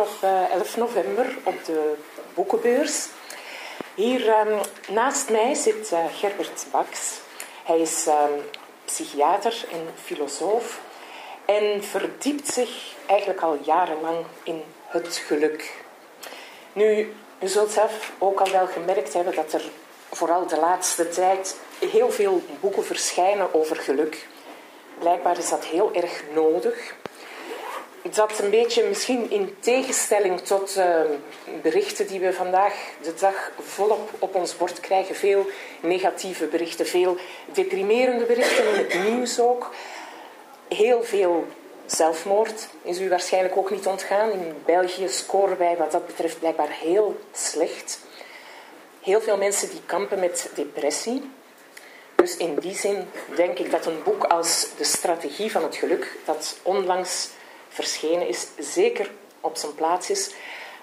op 11 november op de boekenbeurs. Hier ehm, naast mij zit Gerbert Baks. Hij is ehm, psychiater en filosoof en verdiept zich eigenlijk al jarenlang in het geluk. Nu, u zult zelf ook al wel gemerkt hebben dat er vooral de laatste tijd heel veel boeken verschijnen over geluk. Blijkbaar is dat heel erg nodig. Dat een beetje misschien in tegenstelling tot uh, berichten die we vandaag de dag volop op ons bord krijgen. Veel negatieve berichten, veel deprimerende berichten in het nieuws ook. Heel veel zelfmoord is u waarschijnlijk ook niet ontgaan. In België scoren wij wat dat betreft blijkbaar heel slecht. Heel veel mensen die kampen met depressie. Dus in die zin denk ik dat een boek als De Strategie van het Geluk, dat onlangs verschenen is, zeker op zijn plaats is.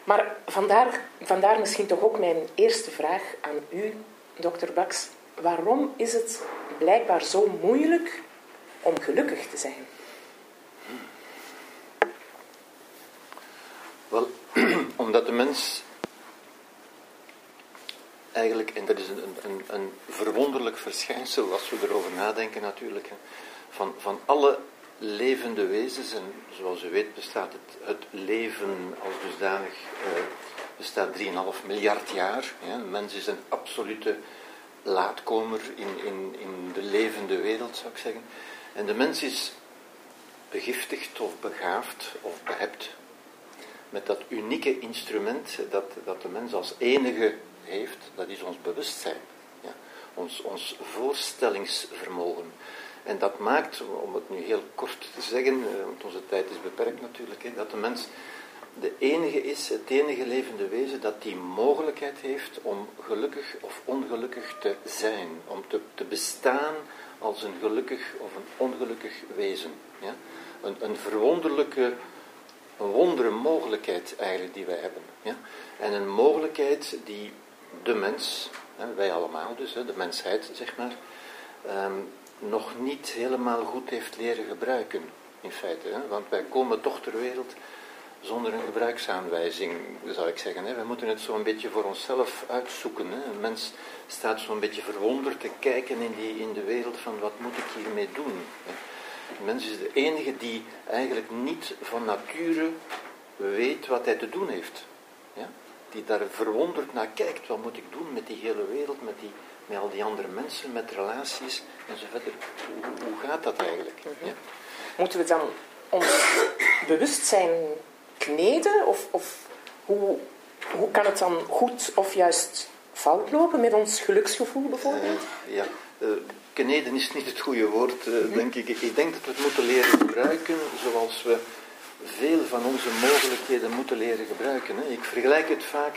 Maar vandaar, vandaar misschien toch ook mijn eerste vraag aan u, dokter Baks. Waarom is het blijkbaar zo moeilijk om gelukkig te zijn? Wel, omdat de mens eigenlijk, en dat is een, een, een verwonderlijk verschijnsel als we erover nadenken natuurlijk, van, van alle levende wezens, en zoals u weet bestaat het, het leven als dusdanig, eh, bestaat 3,5 miljard jaar. Ja. Mens is een absolute laatkomer in, in, in de levende wereld, zou ik zeggen. En de mens is begiftigd of begaafd of behept met dat unieke instrument dat, dat de mens als enige heeft, dat is ons bewustzijn. Ja? Ons, ons voorstellingsvermogen. En dat maakt, om het nu heel kort te zeggen, eh, want onze tijd is beperkt natuurlijk, dat de mens de enige is, het enige levende wezen dat die mogelijkheid heeft om gelukkig of ongelukkig te zijn. Om te, bestaan als een gelukkig of een ongelukkig wezen. Ja? Een, een verwonderlijke een wondere mogelijkheid eigenlijk die wij hebben. Ja? En een mogelijkheid die de mens, wij allemaal dus, de mensheid zeg maar, ehm, nog niet helemaal goed heeft leren gebruiken. In feite, hè? want wij komen toch ter wereld zonder een gebruiksaanwijzing, zou ik zeggen. Hè. We moeten het zo een beetje voor onszelf uitzoeken. Hè. Een mens staat zo'n beetje verwonderd te kijken in, die, in de wereld van wat moet ik hiermee doen. Hè. Mens is de enige die eigenlijk niet van nature weet wat hij te doen heeft. Ja? Die daar verwonderd naar kijkt. Wat moet ik doen met die hele wereld, met, die, met al die andere mensen, met relaties enzovoort. Hoe, hoe gaat dat eigenlijk? Ja? Moeten we dan ons bewustzijn kneden? Of, of hoe, hoe kan het dan goed of juist fout lopen met ons geluksgevoel bijvoorbeeld? Uh, ja, uh, kneden is niet het goede woord, uh, denk ik. Ik denk dat we het moeten leren gebruiken zoals we veel van onze mogelijkheden moeten leren gebruiken. Hè. Ik vergelijk het vaak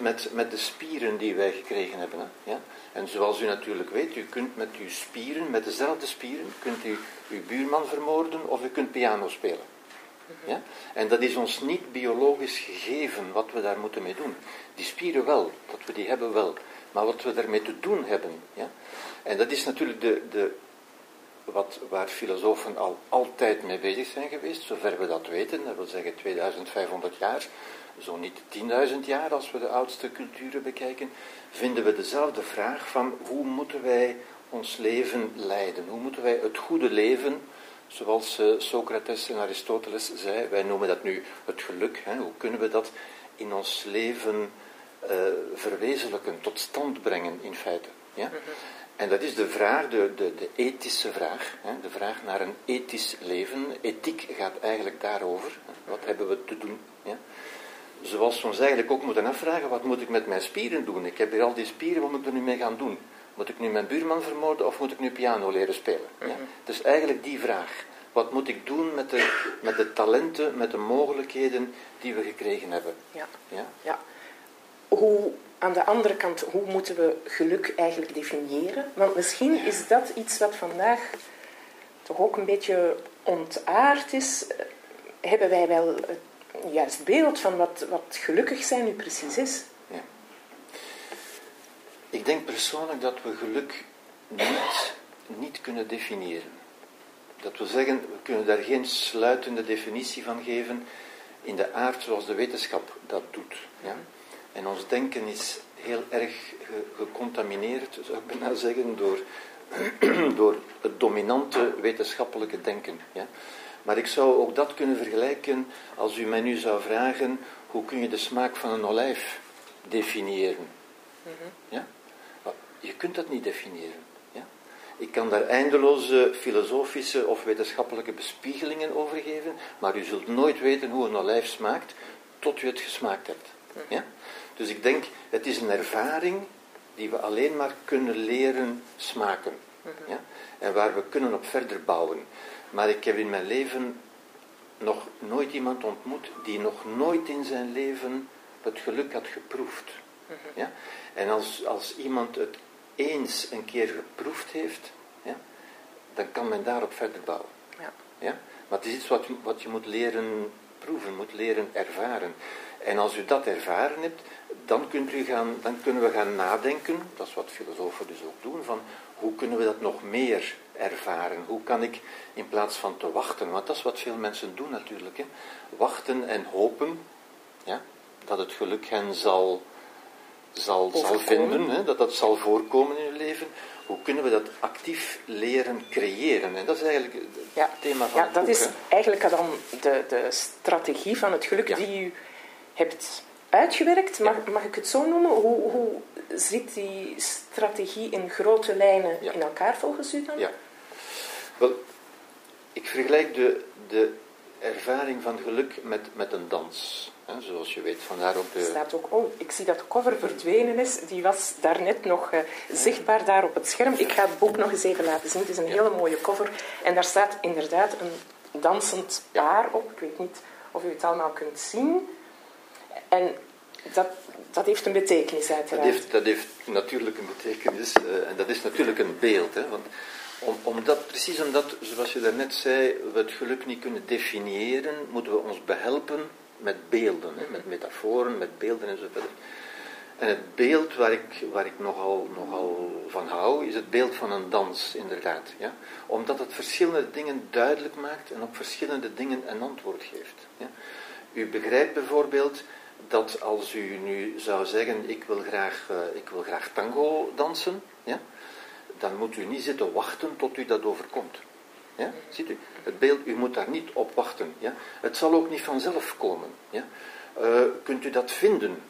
met, met de spieren die wij gekregen hebben. Hè. Ja? En zoals u natuurlijk weet, u kunt met uw spieren, met dezelfde spieren, kunt u uw buurman vermoorden of u kunt piano spelen. Ja? En dat is ons niet biologisch gegeven wat we daar moeten mee doen. Die spieren wel, dat we die hebben wel. Maar wat we daarmee te doen hebben. Ja? En dat is natuurlijk de, de, wat, waar filosofen al altijd mee bezig zijn geweest, zover we dat weten. Dat wil zeggen 2500 jaar, zo niet 10.000 jaar als we de oudste culturen bekijken. Vinden we dezelfde vraag van hoe moeten wij ons leven leiden? Hoe moeten wij het goede leven Zoals uh, Socrates en Aristoteles zei, wij noemen dat nu het geluk. Hè? Hoe kunnen we dat in ons leven uh, verwezenlijken, tot stand brengen in feite? Ja? Mhm. En dat is de vraag, de, de, de ethische vraag, hè? de vraag naar een ethisch leven. Ethiek gaat eigenlijk daarover. Wat hebben we te doen? Ja? Zoals we ons eigenlijk ook moeten afvragen, wat moet ik met mijn spieren doen? Ik heb hier al die spieren, wat moet ik er nu mee gaan doen? Moet ik nu mijn buurman vermoorden of moet ik nu piano leren spelen? Ja? Mhm. Dus eigenlijk die vraag. Wat moet ik doen met de, met de talenten, met de mogelijkheden die we gekregen hebben? Ja. Ja? ja. Hoe, aan de andere kant, hoe moeten we geluk eigenlijk definiëren? Want misschien is dat iets wat vandaag toch ook een beetje ontaard is. Hebben wij wel het juist beeld van wat, wat gelukkig zijn nu precies is? Ik denk persoonlijk dat we geluk niet, niet kunnen definiëren. Dat wil zeggen, we kunnen daar geen sluitende definitie van geven. in de aard zoals de wetenschap dat doet. Ja? En ons denken is heel erg gecontamineerd, zou ik bijna zeggen, door, door het dominante wetenschappelijke denken. Ja? Maar ik zou ook dat kunnen vergelijken als u mij nu zou vragen, hoe kun je de smaak van een olijf definiëren? Mhm. Ja? Je kunt dat niet definiëren. Ja? Ik kan daar eindeloze filosofische of wetenschappelijke bespiegelingen over geven, maar u zult nooit weten hoe een olijf smaakt tot u het gesmaakt hebt. Mhm. Ja? Dus ik denk, het is een ervaring die we alleen maar kunnen leren smaken. Mhm. Ja? En waar we kunnen op verder bouwen. Maar ik heb in mijn leven nog nooit iemand ontmoet die nog nooit in zijn leven het geluk had geproefd. Mhm. Ja? En als, als iemand het eens een keer geproefd heeft, ja, dan kan men daarop verder bouwen. Ja. Ja? Maar het is iets wat, wat je moet leren proeven, moet leren ervaren. En als u dat ervaren hebt, dan, kunt u gaan, dan kunnen we gaan nadenken, dat is wat filosofen dus ook doen, van hoe kunnen we dat nog meer ervaren? Hoe kan ik in plaats van te wachten, want dat is wat veel mensen doen natuurlijk, hè? wachten en hopen ja, dat het geluk hen zal, zal, zal vinden, hè? dat dat zal voorkomen in hun leven. Hoe kunnen we dat actief leren creëren? En dat is eigenlijk het ja, thema van ja, het dat is eigenlijk dan de, de strategie van het geluk die u hebt uitgewerkt. Mag, mag ik het zo noemen? Hoe, hoe zit die strategie in grote lijnen in elkaar volgens u dan? Ja. Wel, ik vergelijk de, de ervaring van geluk met, met een dans. Hè, zoals je weet, vandaar ook de... staat ook, oh, ik zie dat de cover verdwenen is. Die was daarnet nog uh, zichtbaar daar op het scherm. Ik ga het boek nog eens even laten zien. Het is een hele mooie cover. En daar staat inderdaad een dansend paar op. Ik weet niet of u het allemaal kunt zien. En dat, dat heeft een betekenis uiteraard. Dat heeft, dat heeft natuurlijk een betekenis. Uh, en dat is natuurlijk een beeld. Hè, want om, omdat, precies omdat, zoals je daarnet zei, we het geluk niet kunnen definiëren, moeten we ons behelpen met beelden, hè, met metaforen, met beelden enzovoort. En het beeld waar ik, waar ik nogal, nogal van hou, is het beeld van een dans, inderdaad. Ja? Omdat het verschillende dingen duidelijk maakt en op verschillende dingen een antwoord geeft. Ja? U begrijpt bijvoorbeeld dat als u nu zou zeggen, ik wil graag, uh, ik wil graag tango dansen, ja? Dan moet u niet zitten wachten tot u dat overkomt. Ja? Ziet u? Het beeld, u moet daar niet op wachten. Ja? Het zal ook niet vanzelf komen. Ja? Uh, kunt u dat vinden?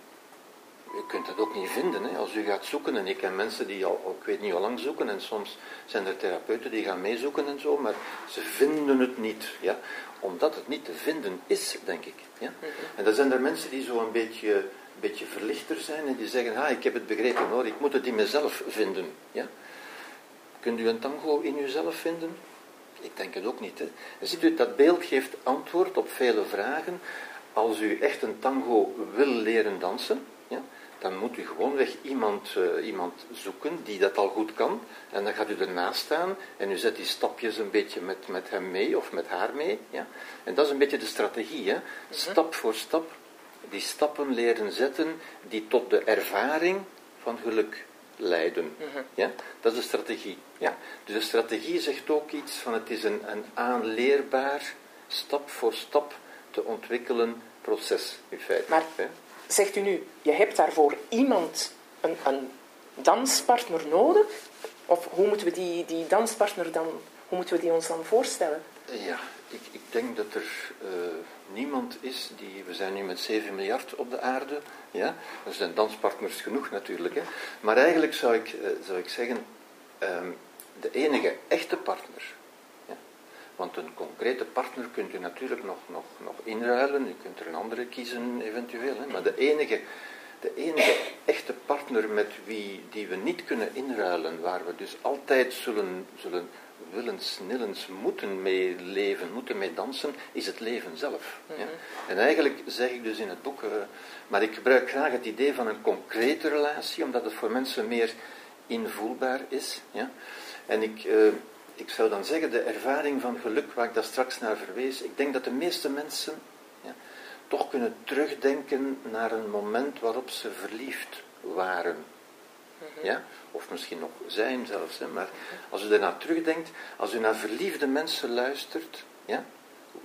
U kunt dat ook niet vinden. Hè? Als u gaat zoeken, en ik ken mensen die al, ik weet niet hoe lang zoeken, en soms zijn er therapeuten die gaan meezoeken en zo, maar ze vinden het niet. Ja? Omdat het niet te vinden is, denk ik. Ja? En dan zijn er mensen die zo een beetje, een beetje verlichter zijn en die zeggen, ah, ik heb het begrepen hoor, ik moet het in mezelf vinden. Ja? Kunt u een tango in uzelf vinden? Ik denk het ook niet. Hè? ziet u, dat beeld geeft antwoord op vele vragen. Als u echt een tango wil leren dansen, ja, dan moet u gewoonweg iemand, uh, iemand zoeken die dat al goed kan. En dan gaat u ernaast staan en u zet die stapjes een beetje met, met hem mee of met haar mee. Ja? En dat is een beetje de strategie. Hè? Mhm. Stap voor stap die stappen leren zetten die tot de ervaring van geluk leiden. Ja? Dat is de strategie. Ja? Dus de strategie zegt ook iets van het is een, een aanleerbaar, stap voor stap te ontwikkelen proces in feite. Maar zegt u nu, je hebt daarvoor iemand, een, een danspartner nodig? Of hoe moeten we die, die danspartner dan, hoe moeten we die ons dan voorstellen? Ja, ik, ik denk dat er uh, niemand is die, we zijn nu met 7 miljard op de aarde, ja, er zijn danspartners genoeg natuurlijk, hè. maar eigenlijk zou ik, uh, zou ik zeggen, um, de enige echte partner, ja, want een concrete partner kunt u natuurlijk nog, nog, nog inruilen, u kunt er een andere kiezen eventueel, hè, maar de enige, de enige echte partner met wie die we niet kunnen inruilen, waar we dus altijd zullen, zullen willens, nillens moeten mee leven, moeten mee dansen, is het leven zelf. ja? Mhm. En eigenlijk zeg ik dus in het boek, uh, maar ik gebruik graag het idee van een concrete relatie, omdat het voor mensen meer invoelbaar is. Ja? En ik, uh, ik zou dan zeggen, de ervaring van geluk, waar ik daar straks naar verwees, ik denk dat de meeste mensen ja, toch kunnen terugdenken naar een moment waarop ze verliefd waren. Mhm. Ja? Of misschien nog zijn zelfs. Hè? Maar als u daarna terugdenkt, als u naar verliefde mensen luistert, ja?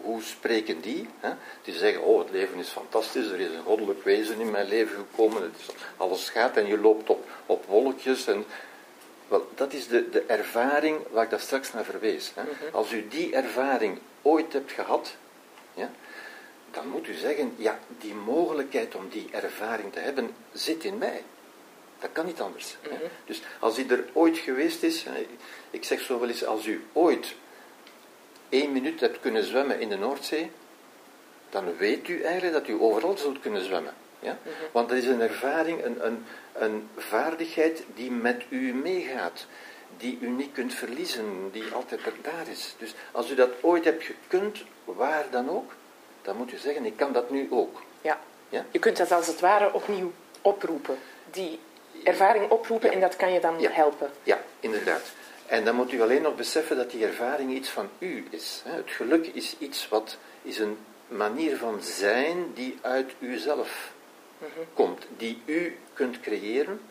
hoe spreken die? Hè? Die zeggen, oh het leven is fantastisch, er is een goddelijk wezen in mijn leven gekomen, het is, alles gaat en je loopt op, op wolkjes. En, wel, dat is de, de ervaring waar ik daar straks naar verwees. Hè? Mhm. Als u die ervaring ooit hebt gehad, ja, dan moet u zeggen, ja, die mogelijkheid om die ervaring te hebben zit in mij. Dat kan niet anders. Mhm. Dus als die er ooit geweest is, ik zeg zo wel eens, als u ooit één minuut hebt kunnen zwemmen in de Noordzee, dan weet u eigenlijk dat u overal zult kunnen zwemmen. Ja? Want dat is een ervaring, een, een, een vaardigheid die met u meegaat, die u niet kunt verliezen, die altijd er daar is. Dus als u dat ooit hebt gekund, waar dan ook, dan moet u zeggen, ik kan dat nu ook. Ja. Ja? Je kunt dat als het ware opnieuw oproepen. Die ervaring oproepen en dat kan je dan Ja. helpen. Ja, inderdaad. En dan moet u alleen nog beseffen dat die ervaring iets van u is. Het geluk is iets wat is een manier van zijn die uit uzelf komt, die u kunt creëren.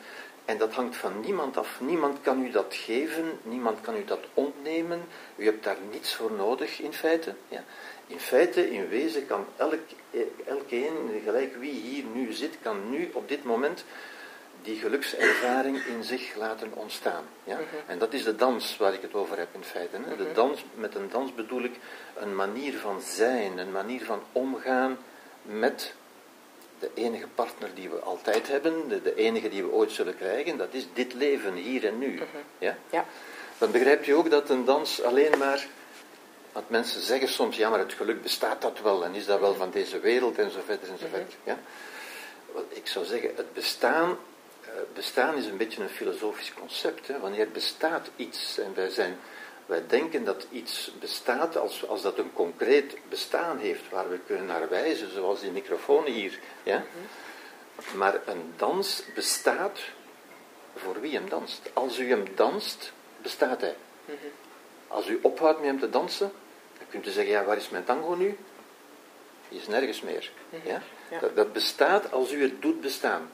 En dat hangt van niemand af. Niemand kan u dat geven, niemand kan u dat ontnemen. U hebt daar niets voor nodig in feite. Ja. In feite, in wezen, kan elk, eh, elkeen, gelijk wie hier nu zit, kan nu op dit moment die gelukservaring in zich laten ontstaan. Ja? En dat is de dans waar ik het over heb in feite. Hè? De dans, met een dans bedoel ik een manier van zijn, een manier van omgaan met de enige partner die we altijd hebben, de, de enige die we ooit zullen krijgen, dat is dit leven, hier en nu. Ja? Ja. Dan begrijpt u ook dat een dans alleen maar. Want mensen zeggen soms, ja, maar het geluk bestaat dat wel en is dat wel van deze wereld en zo verder en zo verder. Ja? Wel, Ik zou zeggen, het bestaan, bestaan is een beetje een filosofisch concept. Hè? Wanneer bestaat iets en wij, zijn, wij denken dat iets bestaat als, als dat een concreet bestaan heeft waar we kunnen naar wijzen, zoals die microfoon hier. Ja? Maar een dans bestaat voor wie hem danst. Als u hem danst, bestaat hij. Als u ophoudt met hem te dansen, dan kunt u zeggen, ja, waar is mijn tango nu? Die is nergens meer. Ja? Ja. Dat, dat bestaat als u het doet bestaan.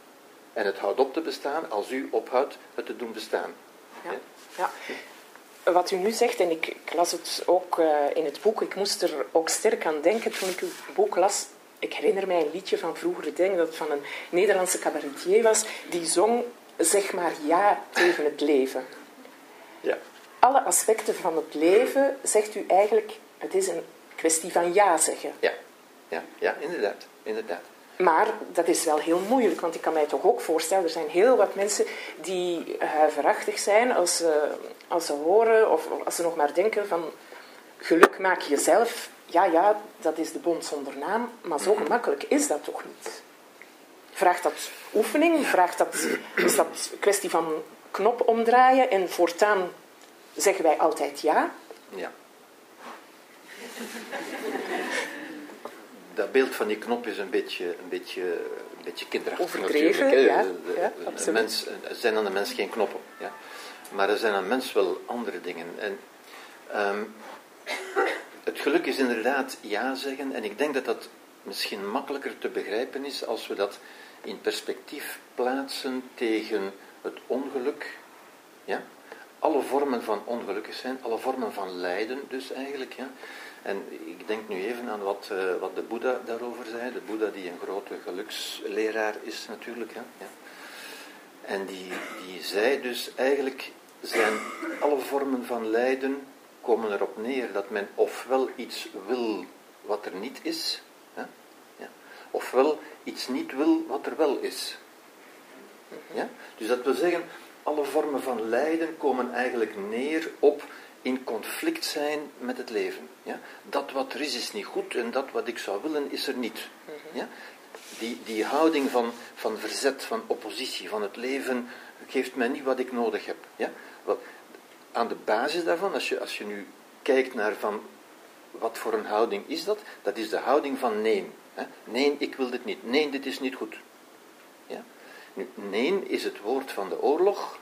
En het houdt op te bestaan als u ophoudt het te doen bestaan. Ja. ja. Wat u nu zegt, en ik, ik las het ook eh, in het boek, ik moest er ook sterk aan denken toen ik uw boek las. Ik herinner mij een liedje van vroeger, ik denk dat het van een Nederlandse cabaretier was, die zong, zeg maar ja tegen het leven. Ja. Alle aspecten van het leven, zegt u eigenlijk, het is een kwestie van ja zeggen. Ja, ja, ja inderdaad. inderdaad. Maar dat is wel heel moeilijk, want ik kan mij toch ook voorstellen, er zijn heel wat mensen die huiverachtig zijn als ze, als ze horen of als ze nog maar denken van geluk maak je zelf. Ja, ja, dat is de bond zonder naam, maar zo gemakkelijk is dat toch niet? Vraagt dat oefening? Vraagt dat, is dat een kwestie van knop omdraaien en voortaan zeggen wij altijd ja? Ja. Dat beeld van die knop is een beetje, een beetje, een beetje kinderachtig Overdreven, natuurlijk. ja. Ja, een mens, er zijn aan de mens geen knoppen. Ja. Maar er zijn aan de mens wel andere dingen. En, ehm, het geluk is inderdaad ja zeggen. En ik denk dat dat misschien makkelijker te begrijpen is als we dat in perspectief plaatsen tegen het ongeluk. Ja? Alle vormen van ongelukkig zijn, alle vormen van lijden dus eigenlijk. Ja? En ik denk nu even aan wat, eh, wat de Boeddha daarover zei. De Boeddha die een grote geluksleraar is natuurlijk. Hè? Ja. En die, die zei dus eigenlijk zijn alle vormen van lijden komen erop neer dat men ofwel iets wil wat er niet is, hè? Ja. ofwel iets niet wil wat er wel is. Ja? Dus dat wil zeggen, alle vormen van lijden komen eigenlijk neer op in conflict zijn met het leven. Ja? Dat wat er is, is niet goed en dat wat ik zou willen, is er niet. Ja? Die, die houding van, van verzet, van oppositie, van het leven geeft mij niet wat ik nodig heb. Ja? Wel, aan de basis daarvan, als je, als je nu kijkt naar van wat voor een houding is dat, dat is de houding van nee. Hè? Nee, ik wil dit niet. Nee, dit is niet goed. Ja? Nu, nee is het woord van de oorlog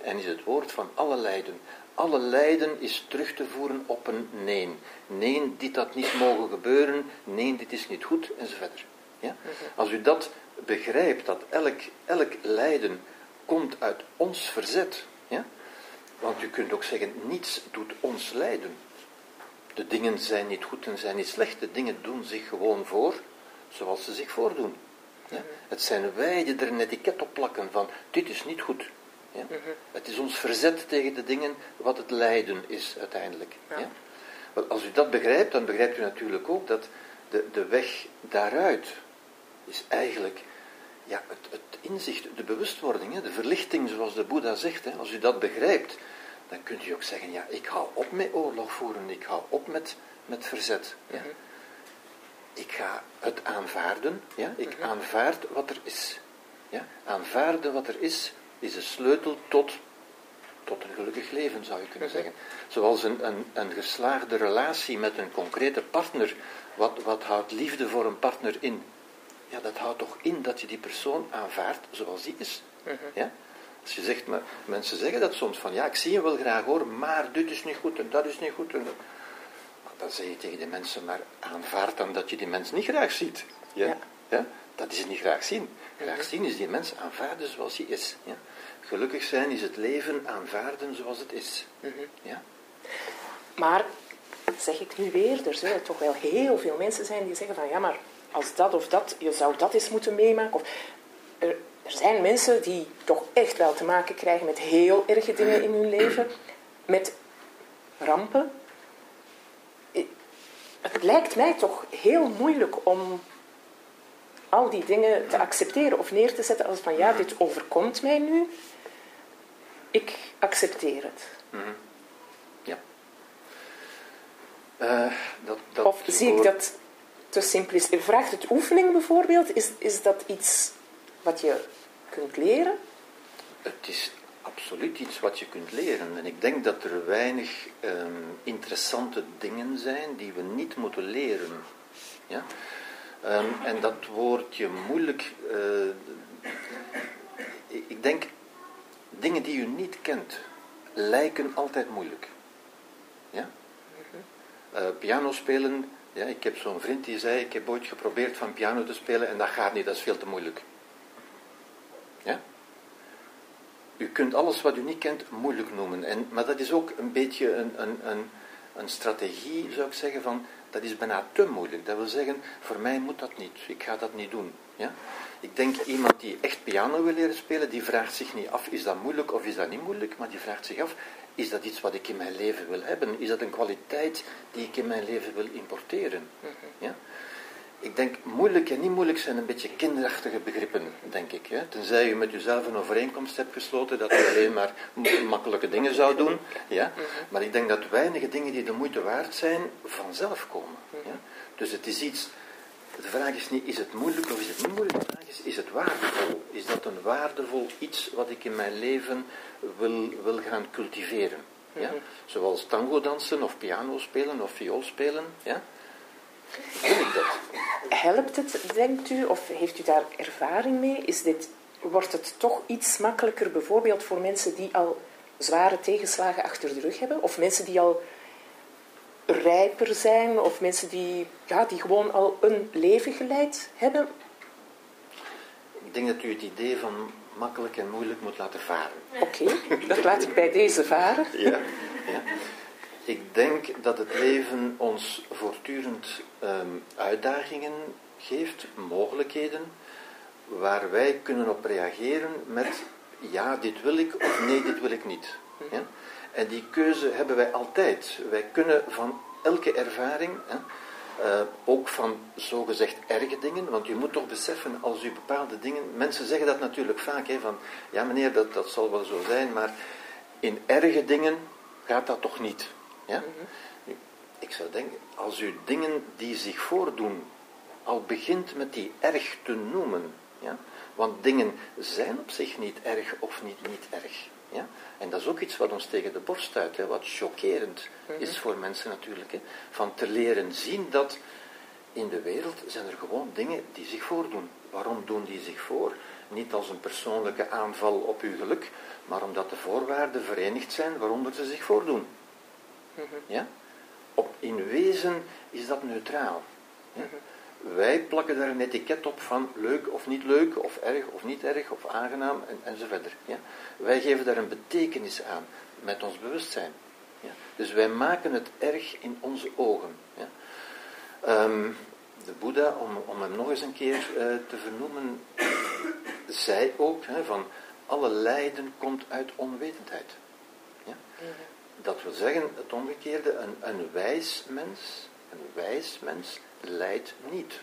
en is het woord van alle lijden. Alle lijden is terug te voeren op een nee. Nee, dit had niet mogen gebeuren. Nee, dit is niet goed, enzovoort. Ja? Als u dat begrijpt, dat elk, elk lijden komt uit ons verzet. Ja? Want u kunt ook zeggen, niets doet ons lijden. De dingen zijn niet goed en zijn niet slecht. De dingen doen zich gewoon voor zoals ze zich voordoen. Ja? Het zijn wij die er een etiket op plakken van dit is niet goed. Ja? Mhm. Het is ons verzet tegen de dingen wat het lijden is uiteindelijk. Ja. Ja? Wel, als u dat begrijpt, dan begrijpt u natuurlijk ook dat de, de weg daaruit is eigenlijk ja, het, het inzicht, de bewustwording, hè, de verlichting zoals de Boeddha zegt. Hè, als u dat begrijpt, dan kunt u ook zeggen, ja, ik hou op met oorlog voeren, ik hou op met, met verzet. Ja. Mhm. Ik ga het aanvaarden, ja, ik aanvaard wat er is. Ja. Aanvaarden wat er is, is de sleutel tot, tot een gelukkig leven, zou je kunnen Mhm. zeggen. Zoals een, een, een geslaagde relatie met een concrete partner. Wat, wat houdt liefde voor een partner in? Ja, dat houdt toch in dat je die persoon aanvaardt zoals die is. Mhm. Ja? Als je zegt, maar mensen zeggen dat soms van, ja, ik zie je wel graag hoor, maar dit is niet goed en dat is niet goed. En dan zeg je tegen de mensen, maar aanvaard dan dat je die mens niet graag ziet. Ja? Ja. Ja? Dat is het niet graag zien. Graag zien is die mens aanvaarden zoals hij is. Ja? Gelukkig zijn is het leven aanvaarden zoals het is. Mhm. Ja? Maar, zeg ik nu weer, er zullen toch wel heel veel mensen zijn die zeggen van ja, maar als dat of dat, je zou dat eens moeten meemaken. Of, er, er zijn mensen die toch echt wel te maken krijgen met heel erge dingen in hun leven, met rampen. Het lijkt mij toch heel moeilijk om al die dingen te accepteren of neer te zetten als van ja, dit overkomt mij nu. Ik accepteer het. ja. Eh, dat, dat Of zie ik dat te simplistisch? Vraagt het oefening bijvoorbeeld? Is, is dat iets wat je kunt leren? Het is absoluut iets wat je kunt leren. En ik denk dat er weinig ehm, interessante dingen zijn die we niet moeten leren. Ja? Ehm, en dat woordje moeilijk. eh, ik denk, dingen die u niet kent, lijken altijd moeilijk. Ja? Eh, piano spelen, ja, ik heb zo'n vriend die zei, ik heb ooit geprobeerd van piano te spelen en dat gaat niet, dat is veel te moeilijk. Ja? U kunt alles wat u niet kent moeilijk noemen. En, maar dat is ook een beetje een, een, een, een strategie, zou ik zeggen, van dat is bijna te moeilijk. Dat wil zeggen, voor mij moet dat niet. Ik ga dat niet doen. Ja? Ik denk iemand die echt piano wil leren spelen, die vraagt zich niet af, is dat moeilijk of is dat niet moeilijk? Maar die vraagt zich af, is dat iets wat ik in mijn leven wil hebben? Is dat een kwaliteit die ik in mijn leven wil importeren? Ja? Ik denk, moeilijk en niet moeilijk zijn een beetje kinderachtige begrippen, denk ik. Hè? Tenzij u met uzelf een overeenkomst hebt gesloten dat u alleen maar makkelijke dingen zou doen. Ja? Maar ik denk dat weinige dingen die de moeite waard zijn, vanzelf komen. Ja? Dus het is iets, de vraag is niet, is het moeilijk of is het niet moeilijk? De vraag is, is het waardevol? Is dat een waardevol iets wat ik in mijn leven wil, wil gaan cultiveren? Ja? Zoals tango dansen, of piano spelen, of viool spelen. Ja? Wil ik dat? Helpt het, denkt u, of heeft u daar ervaring mee? Is dit, wordt het toch iets makkelijker bijvoorbeeld voor mensen die al zware tegenslagen achter de rug hebben? Of mensen die al rijper zijn? Of mensen die, ja, die gewoon al een leven geleid hebben? Ik denk dat u het idee van makkelijk en moeilijk moet laten varen. Oké, dat laat ik bij deze varen. Ja, ja. Ik denk dat het leven ons voortdurend ehm, uitdagingen geeft, mogelijkheden, waar wij kunnen op reageren met ja, dit wil ik of nee, dit wil ik niet. Ja? En die keuze hebben wij altijd. Wij kunnen van elke ervaring, hè, eh, ook van zogezegd erge dingen, want u moet toch beseffen als u bepaalde dingen, mensen zeggen dat natuurlijk vaak, hè, van ja meneer, dat, dat zal wel zo zijn, maar in erge dingen gaat dat toch niet. Ja? Nu, Ik zou denken, als u dingen die zich voordoen, al begint met die erg te noemen, ja? want dingen zijn op zich niet erg of niet niet erg. Ja? En dat is ook iets wat ons tegen de borst stuit, hè? wat chockerend is voor mensen natuurlijk. Hè? Van te leren zien dat in de wereld zijn er gewoon dingen die zich voordoen. Waarom doen die zich voor? Niet als een persoonlijke aanval op uw geluk, maar omdat de voorwaarden verenigd zijn waaronder ze zich voordoen. Ja? Op, in wezen is dat neutraal. Ja? Wij plakken daar een etiket op van leuk of niet leuk, of erg of niet erg, of aangenaam en, en zo verder. Ja? Wij geven daar een betekenis aan met ons bewustzijn. Ja? Dus wij maken het erg in onze ogen. Ja? Ehm, de Boeddha, om, om hem nog eens een keer uh, te vernoemen, zei ook hè, van alle lijden komt uit onwetendheid. Ja? Dat wil zeggen, het omgekeerde, een, een wijs mens, een wijs mens lijdt niet.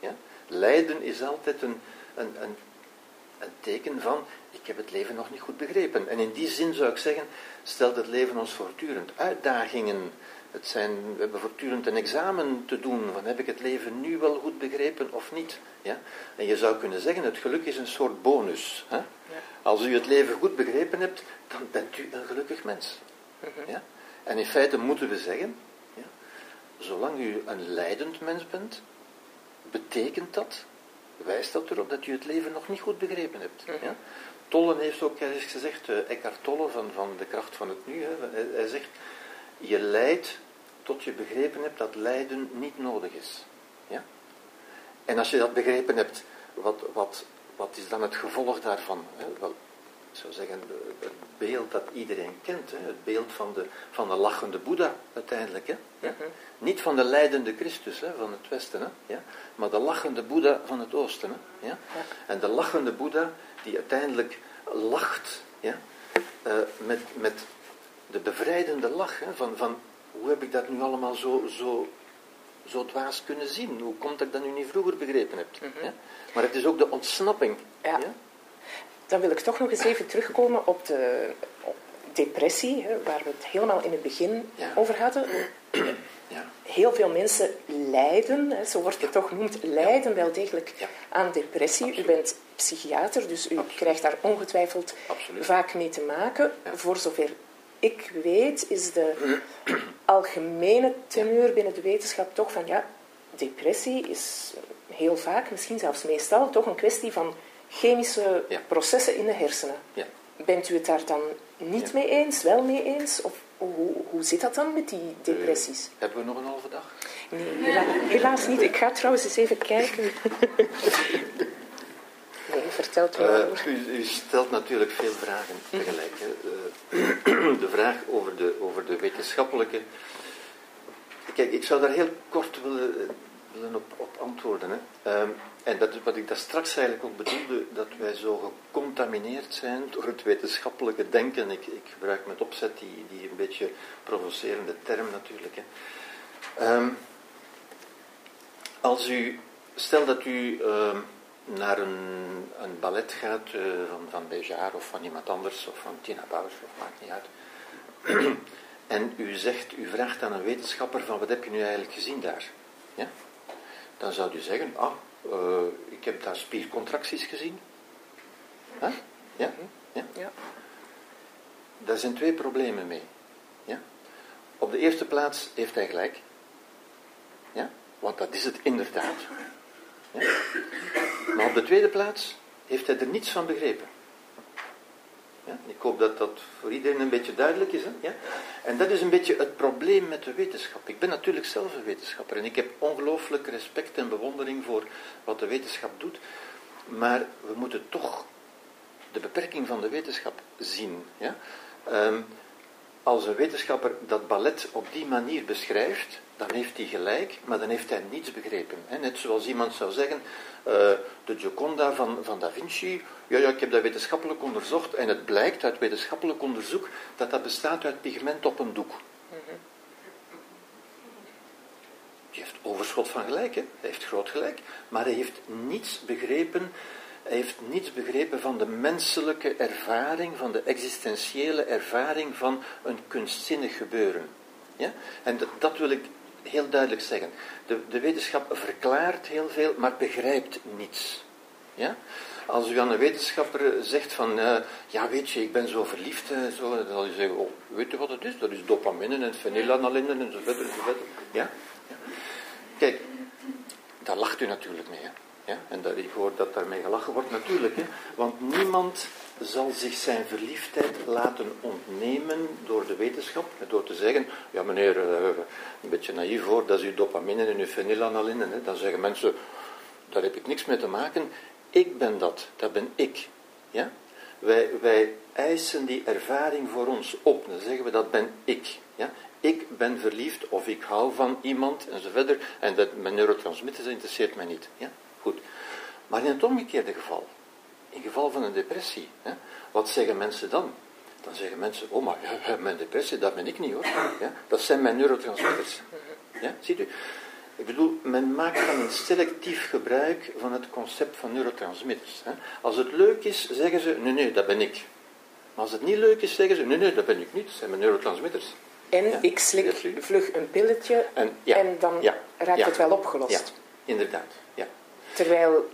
Ja? Lijden is altijd een, een, een, een teken van, ik heb het leven nog niet goed begrepen. En in die zin zou ik zeggen, stelt het leven ons voortdurend uitdagingen. Het zijn, we hebben voortdurend een examen te doen, van heb ik het leven nu wel goed begrepen of niet. Ja? En je zou kunnen zeggen, het geluk is een soort bonus. Hè? Ja. Als u het leven goed begrepen hebt, dan bent u een gelukkig mens. Mhm. Ja? En in feite moeten we zeggen, ja, zolang u een leidend mens bent, betekent dat, wijst dat erop dat u het leven nog niet goed begrepen hebt. Mhm. Ja? Tolle heeft ook eens gezegd, uh, Eckhart Tolle van, van De Kracht van het Nu, hè, hij, hij, zegt, je lijdt tot je begrepen hebt dat lijden niet nodig is. Ja? En als je dat begrepen hebt, wat, wat, wat is dan het gevolg daarvan? Hè? Wel, zou zeggen, het beeld dat iedereen kent, hè? het beeld van de, van de lachende Boeddha uiteindelijk. Hè? Ja? Mhm. Niet van de leidende Christus hè, van het Westen, hè? Ja? maar de lachende Boeddha van het Oosten. Hè? Ja? En de lachende Boeddha die uiteindelijk lacht ja? Uh, met, met de bevrijdende lach hè? Van, van hoe heb ik dat nu allemaal zo, zo, zo dwaas kunnen zien? Hoe komt dat ik dat nu niet vroeger begrepen heb? Mm ja? Maar het is ook de ontsnapping. Ja. ja. Dan wil ik toch nog eens even terugkomen op de depressie, hè, waar we het helemaal in het begin over hadden. Ja. Heel veel mensen lijden, hè, zo wordt het toch genoemd, lijden wel degelijk aan depressie. U bent psychiater, dus u krijgt daar ongetwijfeld vaak mee te maken. Voor zover ik weet, is de algemene teneur binnen de wetenschap toch van ja, depressie is heel vaak, misschien zelfs meestal, toch een kwestie van chemische processen in de hersenen. Ja. Bent u het daar dan niet mee eens, wel mee eens? Of hoe, hoe zit dat dan met die depressies? Uh, hebben we nog een halve dag? Nee, helaas niet. Ik ga trouwens eens even kijken. nee, vertelt me uh, u, u, stelt natuurlijk veel vragen tegelijk. Uh, de vraag over de, over de wetenschappelijke... Kijk, ik zou daar heel kort willen willen op, op antwoorden. Hè. Um, en dat is wat ik daar straks eigenlijk ook bedoelde, dat wij zo gecontamineerd zijn door het wetenschappelijke denken. Ik, ik gebruik met opzet die, die een beetje provocerende term natuurlijk. Hè. Um, als u, stel dat u um, naar een, een ballet gaat uh, van, van of van iemand anders, of van Tina Bausch, of maakt niet uit. en u zegt, u vraagt aan een wetenschapper van wat heb je nu eigenlijk gezien daar? Ja? dan zou u zeggen, ah, uh, ik heb daar spiercontracties gezien. Huh? Ja? ja? Ja. Daar zijn twee problemen mee. Ja? Op de eerste plaats heeft hij gelijk. Ja? Want dat is het inderdaad. Ja? Maar op de tweede plaats heeft hij er niets van begrepen. Ja? Ik hoop dat dat voor iedereen een beetje duidelijk is. Hè? Ja? En dat is een beetje het probleem met de wetenschap. Ik ben natuurlijk zelf een wetenschapper en ik heb ongelooflijk respect en bewondering voor wat de wetenschap doet. Maar we moeten toch de beperking van de wetenschap zien. Ja? Um, als een wetenschapper dat ballet op die manier beschrijft, dan heeft hij gelijk, maar dan heeft hij niets begrepen. Net zoals iemand zou zeggen, uh, de Gioconda van, van Da Vinci, ja, ja, ik heb dat wetenschappelijk onderzocht en het blijkt uit wetenschappelijk onderzoek dat dat bestaat uit pigment op een doek. Die heeft overschot van gelijk, hè? hij heeft groot gelijk, maar hij heeft niets begrepen hij heeft niets begrepen van de menselijke ervaring, van de existentiële ervaring van een kunstzinnig gebeuren. Ja? En dat, wil ik heel duidelijk zeggen. De, de, wetenschap verklaart heel veel, maar begrijpt niets. Ja? Als u aan een wetenschapper zegt van, uh, ja weet je, ik ben zo verliefd, uh, zo, dan zal je zeggen, oh, weet je wat het is? Dat is dopamine en phenylalanine en zo verder, zo verder. Ja? ja? Kijk, daar lacht u natuurlijk mee. Ja? En hoor dat daarmee gelachen wordt, natuurlijk. Hè? Want niemand zal zich zijn verliefdheid laten ontnemen door de wetenschap. Door te zeggen, ja meneer, uh, een beetje naïef hoor, dat is uw dopamine en uw phenylalanine. Hè? Dan zeggen mensen, daar heb ik niks mee te maken. Ik ben dat, dat ben ik. Ja? Wij, wij eisen die ervaring voor ons op. Dan zeggen we dat ben ik. Ja? Ik ben verliefd of ik hou van iemand en zo verder. En dat, mijn neurotransmitters interesseert mij niet. Ja? Goed. Maar in het omgekeerde geval, in geval van een depressie, hè, wat zeggen mensen dan? Dan zeggen mensen, oh maar ja, mijn depressie, dat ben ik niet hoor. Ja? Dat zijn mijn neurotransmitters. Ja? Ziet u? Ik bedoel, men maakt dan een selectief gebruik van het concept van neurotransmitters. Hè. Als het leuk is, zeggen ze, nee, nee, dat ben ik. Maar als het niet leuk is, zeggen ze, nee, nee, dat ben ik niet, dat zijn mijn neurotransmitters. En ik slik vlug een pilletje en, en dan raakt het wel opgelost. Ja, inderdaad. Ja. Terwijl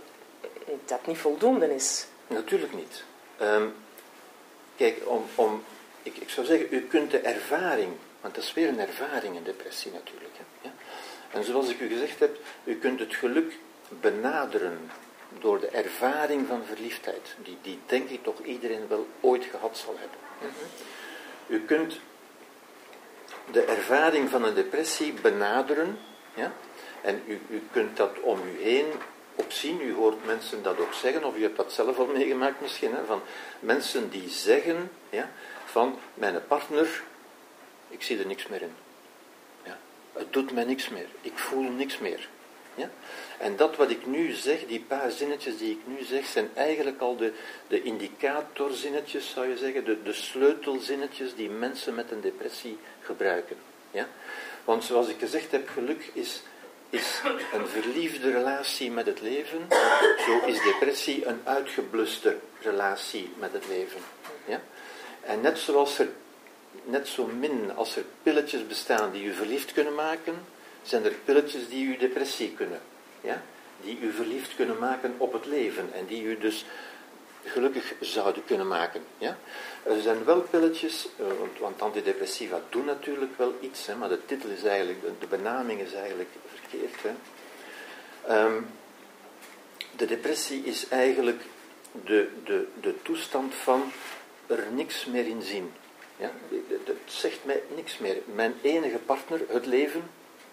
dat niet voldoende is. Natuurlijk niet. Ehm, kijk, om, om, ik, ik zou zeggen, u kunt de ervaring, want dat is weer een ervaring in depressie natuurlijk. Ja? En zoals ik u gezegd heb, u kunt het geluk benaderen door de ervaring van verliefdheid, die, die denk ik toch iedereen wel ooit gehad zal hebben. U kunt de ervaring van een depressie benaderen, ja? en u, u kunt dat om u heen ook zien, u hoort mensen dat ook zeggen, of u hebt dat zelf al meegemaakt misschien, hè, van mensen die zeggen ja, van mijn partner, ik zie er niks meer in. Het doet mij niks meer. Ik voel niks meer. Ja? En dat wat ik nu zeg, die paar zinnetjes die ik nu zeg, zijn eigenlijk al de, de indicatorzinnetjes, zou je zeggen, de, de sleutelzinnetjes die mensen met een depressie gebruiken. Ja? Want zoals ik gezegd heb, geluk is, is een verliefde relatie met het leven. Zo is depressie een uitgebluste relatie met het leven. Ja? En net zoals er net zo min als er pilletjes bestaan die u verliefd kunnen maken, zijn er pilletjes die u depressie kunnen. Ja? Die u verliefd kunnen maken op het leven en die u dus gelukkig zouden kunnen maken. Ja? Er zijn wel pilletjes, eh, want, antidepressiva doen natuurlijk wel iets, hè, maar de titel is eigenlijk, de benaming is eigenlijk Ehm, de depressie is eigenlijk de, de, de toestand van er niks meer in zien. Ja? Dat zegt mij niks meer. Mijn enige partner, het leven,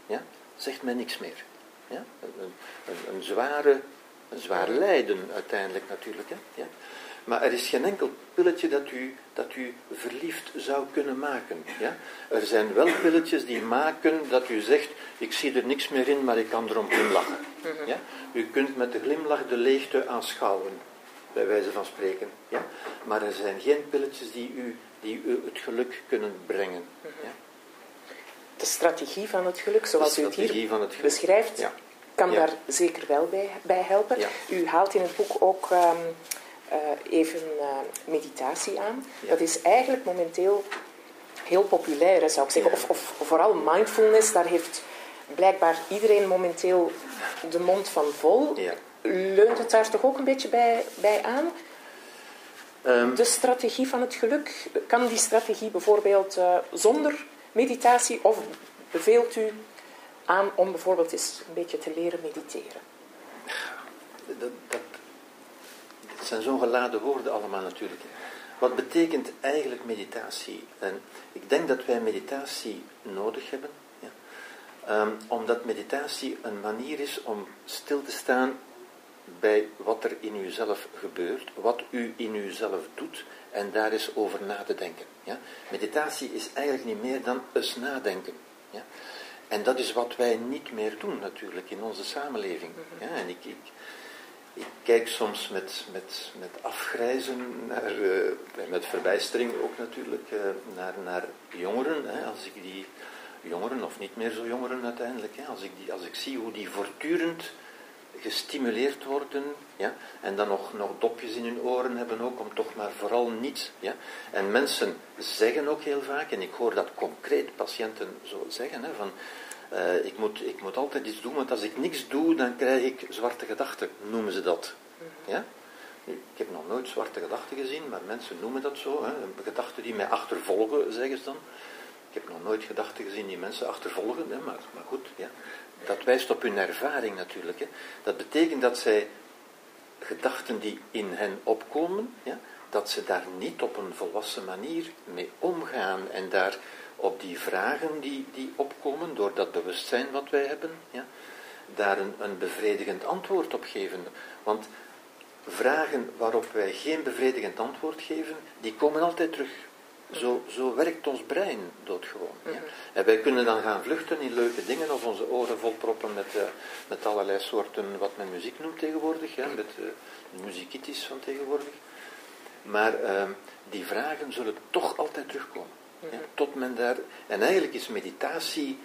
ja, zegt mij niks meer. Ja? Een, een, een zware, een zwaar lijden uiteindelijk natuurlijk. Hè? Ja? Maar er is geen enkel pilletje dat u, dat u verliefd zou kunnen maken. Ja? Er zijn wel pilletjes die maken dat u zegt, ik zie er niks meer in, maar ik kan erom glimlachen. Ja? U kunt met de glimlach de leegte aanschouwen, bij wijze van spreken. Ja? Maar er zijn geen pilletjes die u die u het geluk kunnen brengen. Ja? De strategie van het geluk, zoals u het hier beschrijft, kan daar zeker wel bij, bij helpen. U haalt in het boek ook ehm, eh, even uh, meditatie aan. Dat is eigenlijk momenteel heel populair, zou ik zeggen. Of, of vooral mindfulness, daar heeft blijkbaar iedereen momenteel de mond van vol. Leunt het daar toch ook een beetje bij, bij aan? Ehm, de strategie van het geluk, kan die strategie bijvoorbeeld uh, zonder meditatie of beveelt u aan om bijvoorbeeld eens een beetje te leren mediteren? Dat zijn zo'n geladen woorden allemaal natuurlijk. Wat betekent eigenlijk meditatie? En ik denk dat wij meditatie nodig hebben. Ja. Um, omdat meditatie een manier is om stil te staan bij wat er in uzelf gebeurt, wat u in uzelf doet en daar eens over na te denken. Ja? Meditatie is eigenlijk niet meer dan eens nadenken. Ja? En dat is wat wij niet meer doen natuurlijk in onze samenleving. Ja? En ik, ik, ik kijk soms met, met, met afgrijzen, naar, uh, met verbijstering ook natuurlijk, uh, naar, naar jongeren. Hè? Als ik die jongeren, of niet meer zo jongeren uiteindelijk, hè? Als, ik die, als ik zie hoe die voortdurend gestimuleerd worden, ja, en dan nog, nog dopjes in hun oren hebben ook, om toch maar vooral niets. Ja. En mensen zeggen ook heel vaak, en ik hoor dat concreet patiënten zo zeggen, hè, van uh, ik, moet, ik moet altijd iets doen, want als ik niks doe, dan krijg ik zwarte gedachten, noemen ze dat. Ja? Nu, ik heb nog nooit zwarte gedachten gezien, maar mensen noemen dat zo. Hè. Gedachten die mij achtervolgen, zeggen ze dan. Ik heb nog nooit gedachten gezien die mensen achtervolgen, hè, maar, maar goed, ja dat wijst op hun ervaring natuurlijk. Hè. Dat betekent dat zij gedachten die in hen opkomen, ja, dat ze daar niet op een volwassen manier mee omgaan en daar op die vragen die, die opkomen, door dat bewustzijn wat wij hebben, ja, daar een, een bevredigend antwoord op geven. Want vragen waarop wij geen bevredigend antwoord geven, die komen altijd terug. Zo, zo werkt ons brein doodgewoon. Ja. Mhm. En wij kunnen dan gaan vluchten in leuke dingen of onze oren volproppen met, uh, met allerlei soorten wat men muziek noemt tegenwoordig, ja, met uh, de muziekitis van tegenwoordig. Maar uh, die vragen zullen toch altijd terugkomen. Ja, tot men daar, en eigenlijk is meditatie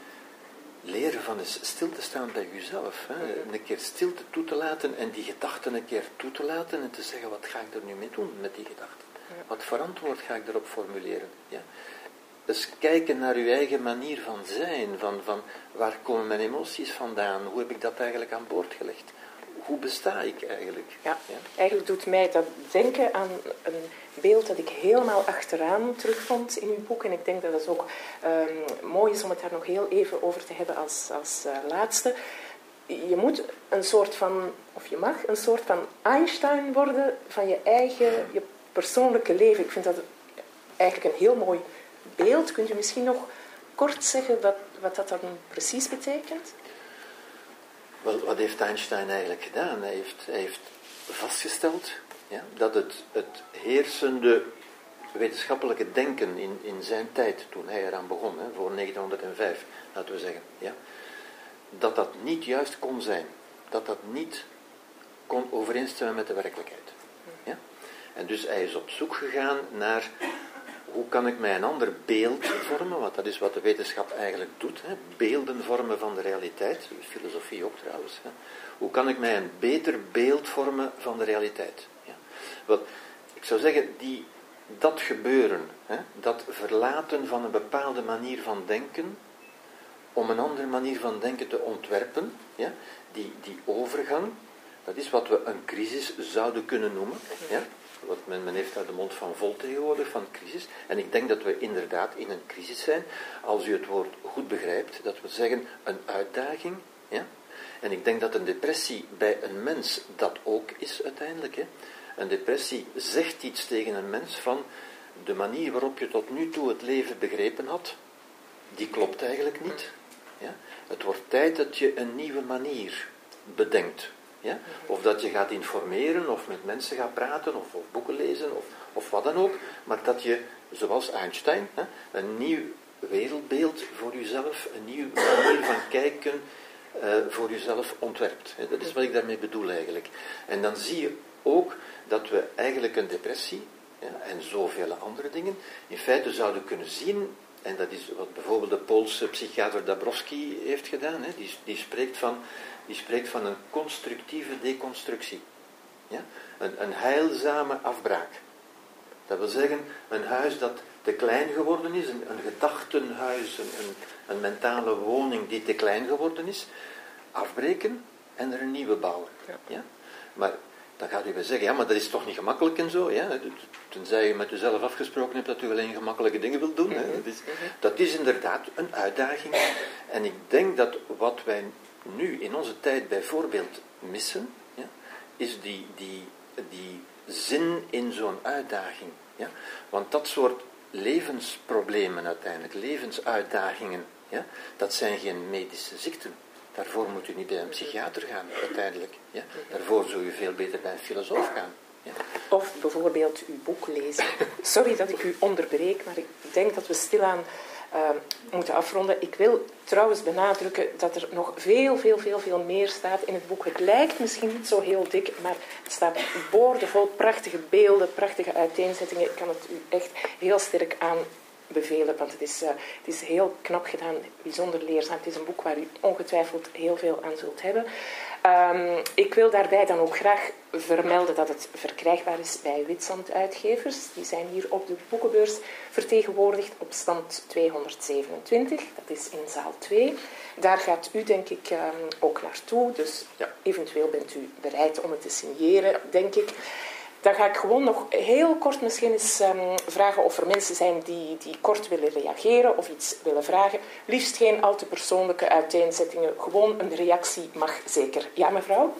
leren van eens stil te staan bij jezelf. Hè? Een keer stilte toe te laten en die gedachten een keer toe te laten en te zeggen, wat ga ik er nu mee doen met die gedachten? Wat verantwoord ga ik erop formuleren? Ja? Dus kijken naar uw eigen manier van zijn, van, van waar komen mijn emoties vandaan, hoe heb ik dat eigenlijk aan boord gelegd? Hoe besta ik eigenlijk? Ja, eigenlijk doet mij dat denken aan een beeld dat ik helemaal achteraan terugvond in uw boek. En ik denk dat het ook um, mooi is om het daar nog heel even over te hebben als, als uh, laatste. Je moet een soort van, of je mag een soort van Einstein worden van je eigen, je persoonlijke leven. Ik vind dat eigenlijk een heel mooi beeld. Kunt u misschien nog kort zeggen wat, wat dat dan precies betekent? Wat heeft Einstein eigenlijk gedaan? Hij heeft, hij heeft vastgesteld ja, dat het, het heersende wetenschappelijke denken in, in zijn tijd, toen hij eraan begon, voor 1905, laten we zeggen, ja, dat dat niet juist kon zijn. Dat dat niet kon overeenstemmen met de werkelijkheid. Ja? En dus hij is op zoek gegaan naar hoe kan ik mij een ander beeld vormen, want dat is wat de wetenschap eigenlijk doet, hè? beelden vormen van de realiteit, filosofie ook trouwens. Hè? Hoe kan ik mij een beter beeld vormen van de realiteit? Wat, ik zou zeggen, die, dat gebeuren, hè? dat verlaten van een bepaalde manier van denken, om een andere manier van denken te ontwerpen, ja? die, die overgang, dat is wat we een crisis zouden kunnen noemen. Ja? wat men, men heeft daar de mond van vol tegenwoordig, van crisis. En ik denk dat we inderdaad in een crisis zijn, als u het woord goed begrijpt, dat we zeggen een uitdaging. Ja? En ik denk dat een depressie bij een mens dat ook is uiteindelijk. Hè? Een depressie zegt iets tegen een mens van de manier waarop je tot nu toe het leven begrepen had, die klopt eigenlijk niet. Ja? Het wordt tijd dat je een nieuwe manier bedenkt. Ja? Of dat je gaat informeren, of met mensen gaat praten, of, boeken lezen, of, of wat dan ook. Maar dat je, zoals Einstein, hè, een nieuw wereldbeeld voor jezelf, een nieuwe manier van kijken uh, voor jezelf ontwerpt. Dat is wat ik daarmee bedoel eigenlijk. En dan zie je ook dat we eigenlijk een depressie ja, en zoveel andere dingen in feite zouden kunnen zien en dat is wat bijvoorbeeld de Poolse psychiater Dabrowski heeft gedaan. Hè. Die, die, spreekt van die spreekt van een constructieve deconstructie. Ja? Een, een heilzame afbraak. Dat wil zeggen, een huis dat te klein geworden is, een, een gedachtenhuis, een, een, een, mentale woning die te klein geworden is, afbreken en er een nieuwe bouwen. Ja. ja? Maar dan gaat u weer zeggen, ja, maar dat is toch niet gemakkelijk en zo. Ja? Tenzij je met jezelf afgesproken hebt dat u alleen gemakkelijke dingen wilt doen. Hè? Dat, is, dat is inderdaad een uitdaging. En ik denk dat wat wij nu in onze tijd bijvoorbeeld missen, ja, is die, die, die zin in zo'n uitdaging. Ja? Want dat soort levensproblemen uiteindelijk, levensuitdagingen, ja, dat zijn geen medische ziekten. Daarvoor moet u niet bij een psychiater gaan, uiteindelijk. Ja? Daarvoor zou u veel beter bij een filosoof gaan. Ja. Of bijvoorbeeld uw boek lezen. Sorry dat ik u onderbreek, maar ik denk dat we stilaan uh, moeten afronden. Ik wil trouwens benadrukken dat er nog veel, veel, veel, veel meer staat in het boek. Het lijkt misschien niet zo heel dik, maar het staat boordevol prachtige beelden, prachtige uiteenzettingen. Ik kan het u echt heel sterk aanbevelen, want het is, uh, het is heel knap gedaan, bijzonder leerzaam. Het is een boek waar u ongetwijfeld heel veel aan zult hebben. Um, ik wil daarbij dan ook graag vermelden dat het verkrijgbaar is bij Witsand Uitgevers. Die zijn hier op de boekenbeurs vertegenwoordigd op stand 227. Dat is in zaal 2. Daar gaat u denk ik um, ook naartoe. Dus ja. eventueel bent u bereid om het te signeren, denk ik. Dan ga ik gewoon nog heel kort misschien eens um, vragen of er mensen zijn die, die kort willen reageren of iets willen vragen. Liefst geen al te persoonlijke uiteenzettingen. Gewoon een reactie mag zeker. Ja, mevrouw?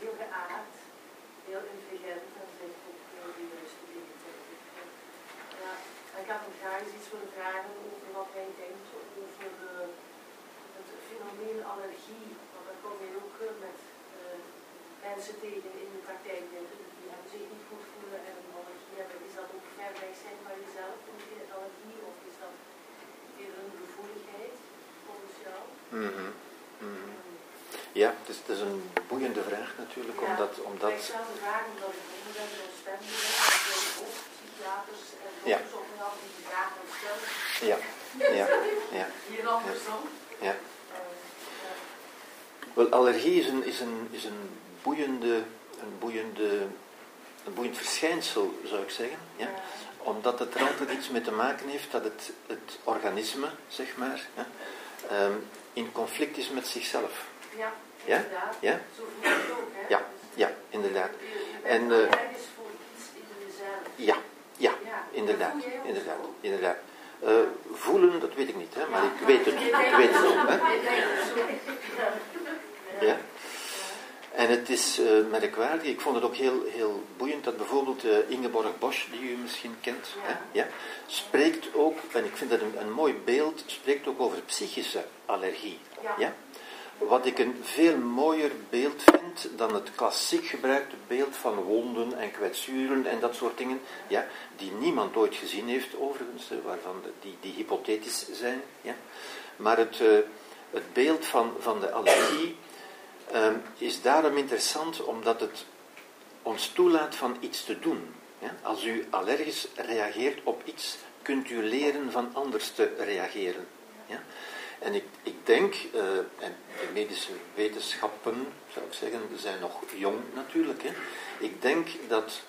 heel geaard, heel intelligent en zegt ook had hem graag eens iets willen vragen over wat hij denkt over uh, het fenomeen allergie. Want daar kom je ook uh, met uh, mensen tegen in de praktijk die, die hebben zich niet goed voelen en een allergie hebben. Is dat ook ver weg zijn van jezelf, een allergie, of is dat eerder een gevoeligheid volgens jou? Mm -hmm. Mm -hmm. Ja, het is, het is, een boeiende vraag natuurlijk, ja, omdat... omdat... Ik stel de vraag omdat ik ben zo'n stem en psychiaters en en af die de vraag stellen. Ja, ja, ja. Hier andersom. Ja. Wel, allergie is een, is een, is een, boeiende, een, boeiende, een boeiend verschijnsel, zou ik zeggen. Ja? Omdat het er altijd iets mee te maken heeft dat het, het organisme, zeg maar, ja, um, in conflict is met zichzelf. Ja, ja? inderdaad. Ja? Zo voel je het ook, hè? Ja, ja, inderdaad. En, uh, voor iets in jezelf. ja, ja, Ja, inderdaad. inderdaad, zo? inderdaad. Uh, voelen, dat weet ik niet, hè, maar ik weet het. Ik weet het ook, hè. Ja. En het is uh, merkwaardig, ik vond het ook heel, heel boeiend dat bijvoorbeeld uh, Ingeborg Bosch, die u misschien kent, Ja. hè, ja, spreekt ook, en ik vind dat een, een mooi beeld, spreekt ook over psychische allergie. Ja. Ja? Wat ik een veel mooier beeld vind dan het klassiek gebruikte beeld van wonden en kwetsuren en dat soort dingen, ja, die niemand ooit gezien heeft overigens, eh, waarvan de, die, die hypothetisch zijn. Ja. Maar het, uh, het beeld van, van de allergie um, is daarom interessant omdat het ons toelaat van iets te doen. Ja. Als u allergisch reageert op iets, kunt u leren van anders te reageren. Ja. En ik, ik denk, uh, en de medische wetenschappen, zou ik zeggen, zijn nog jong natuurlijk. Hè. Ik denk dat,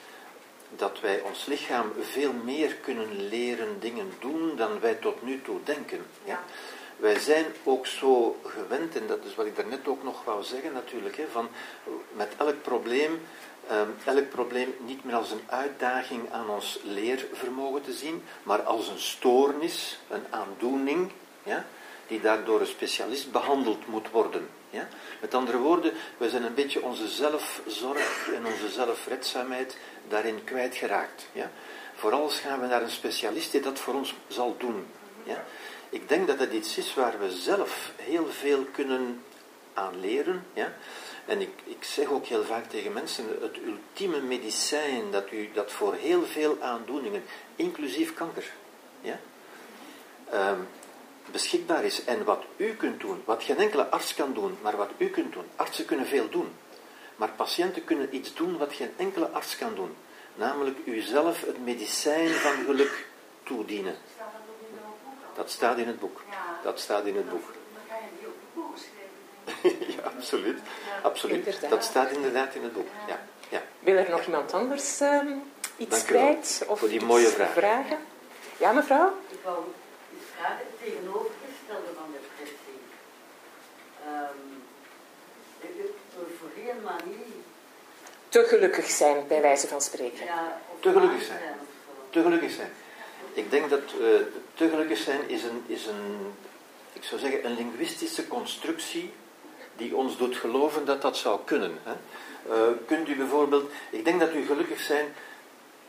dat wij ons lichaam veel meer kunnen leren dingen doen dan wij tot nu toe denken. Ja. Wij zijn ook zo gewend, en dat is wat ik daarnet ook nog wou zeggen natuurlijk, hè, van met elk probleem, um, elk probleem niet meer als een uitdaging aan ons leervermogen te zien, maar als een stoornis, een aandoening, ja, die daar door een specialist behandeld moet worden. Ja? Met andere woorden, we zijn een beetje onze zelfzorg en onze zelfredzaamheid daarin kwijtgeraakt. Ja? Voor alles gaan we naar een specialist die dat voor ons zal doen. Ja? Ik denk dat het iets is waar we zelf heel veel kunnen aan leren. Ja? En ik, ik zeg ook heel vaak tegen mensen, het ultieme medicijn dat, u, dat voor heel veel aandoeningen, inclusief kanker, ja? Um, beschikbaar is en wat u kunt doen, wat geen enkele arts kan doen, maar wat u kunt doen. Artsen kunnen veel doen, maar patiënten kunnen iets doen wat geen enkele arts kan doen. Namelijk uzelf het medicijn van geluk toedienen. Staat dat ook in jouw boek al? Dat staat in het boek. Ja. Dat staat in het boek. Ja, absoluut. absoluut. Inderdaad. Dat staat inderdaad in het boek. Ja, ja. Wil er nog iemand anders ehm, iets Dank u wel kwijt? Of voor die iets mooie vraag. vragen? Ja, mevrouw? Ik wou iets vragen, het tegenovergestelde van depressie. Um, euforie en manie. Te gelukkig zijn, bij wijze van spreken. Ja, Te gelukkig zijn. Te gelukkig zijn. Ik denk dat uh, te gelukkig zijn is een, is een, ik zou zeggen, een linguïstische constructie die ons doet geloven dat dat zou kunnen. Hè. Uh, kunt u bijvoorbeeld, ik denk dat u gelukkig zijn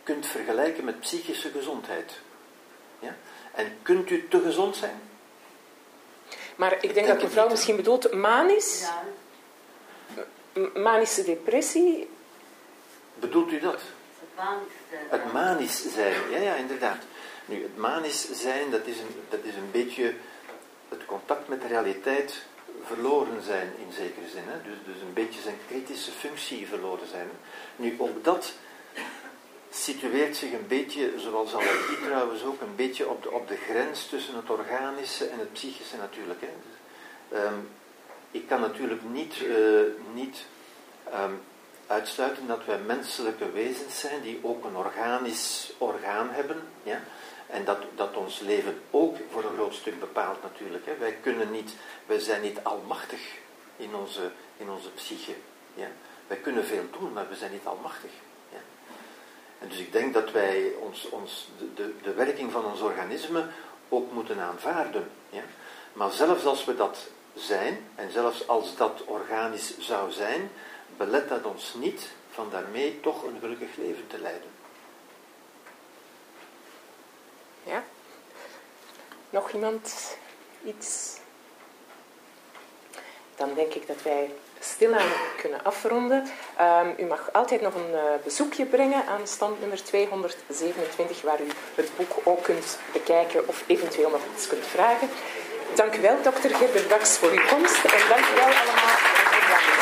kunt vergelijken met psychische gezondheid. Ja? En kunt u te gezond zijn? Maar ik denk denk dat het mevrouw misschien bedoelt manisch, Ja, manische depressie. Bedoelt u dat? het manisch zijn. Het manisch zijn, ja, ja, inderdaad. Nu, het manisch zijn, dat is een, dat is een beetje het contact met de realiteit verloren zijn in zekere zin. Hè? Dus, dus een beetje zijn kritische functie verloren zijn. Nu, ook dat situeert zich een beetje, zoals allergie trouwens ook, een beetje op de, op de grens tussen het organische en het psychische natuurlijk. Hè? Dus, ehm, ik kan natuurlijk niet, eh, niet ehm, uitsluiten dat wij menselijke wezens zijn die ook een organisch orgaan hebben. Ja? En dat, dat ons leven ook voor een groot stuk bepaalt natuurlijk. Hè? Wij, kunnen niet, wij zijn niet almachtig in onze, in onze psyche. Ja? Wij kunnen veel doen, maar we zijn niet almachtig. Ja? En dus ik denk dat wij ons, ons, de, de, werking van ons organisme ook moeten aanvaarden. Ja? Maar zelfs als we dat zijn, en zelfs als dat organisch zou zijn, belet dat ons niet van daarmee toch een gelukkig leven te leiden. Ja? Nog iemand iets? Dan denk ik dat wij stilaan kunnen afronden. Um, u mag altijd nog een uh, bezoekje brengen aan stand nummer 227, waar u het boek ook kunt bekijken of eventueel nog iets kunt vragen. Dank u wel, dokter Gerber Baks, voor uw komst. En dank u wel allemaal.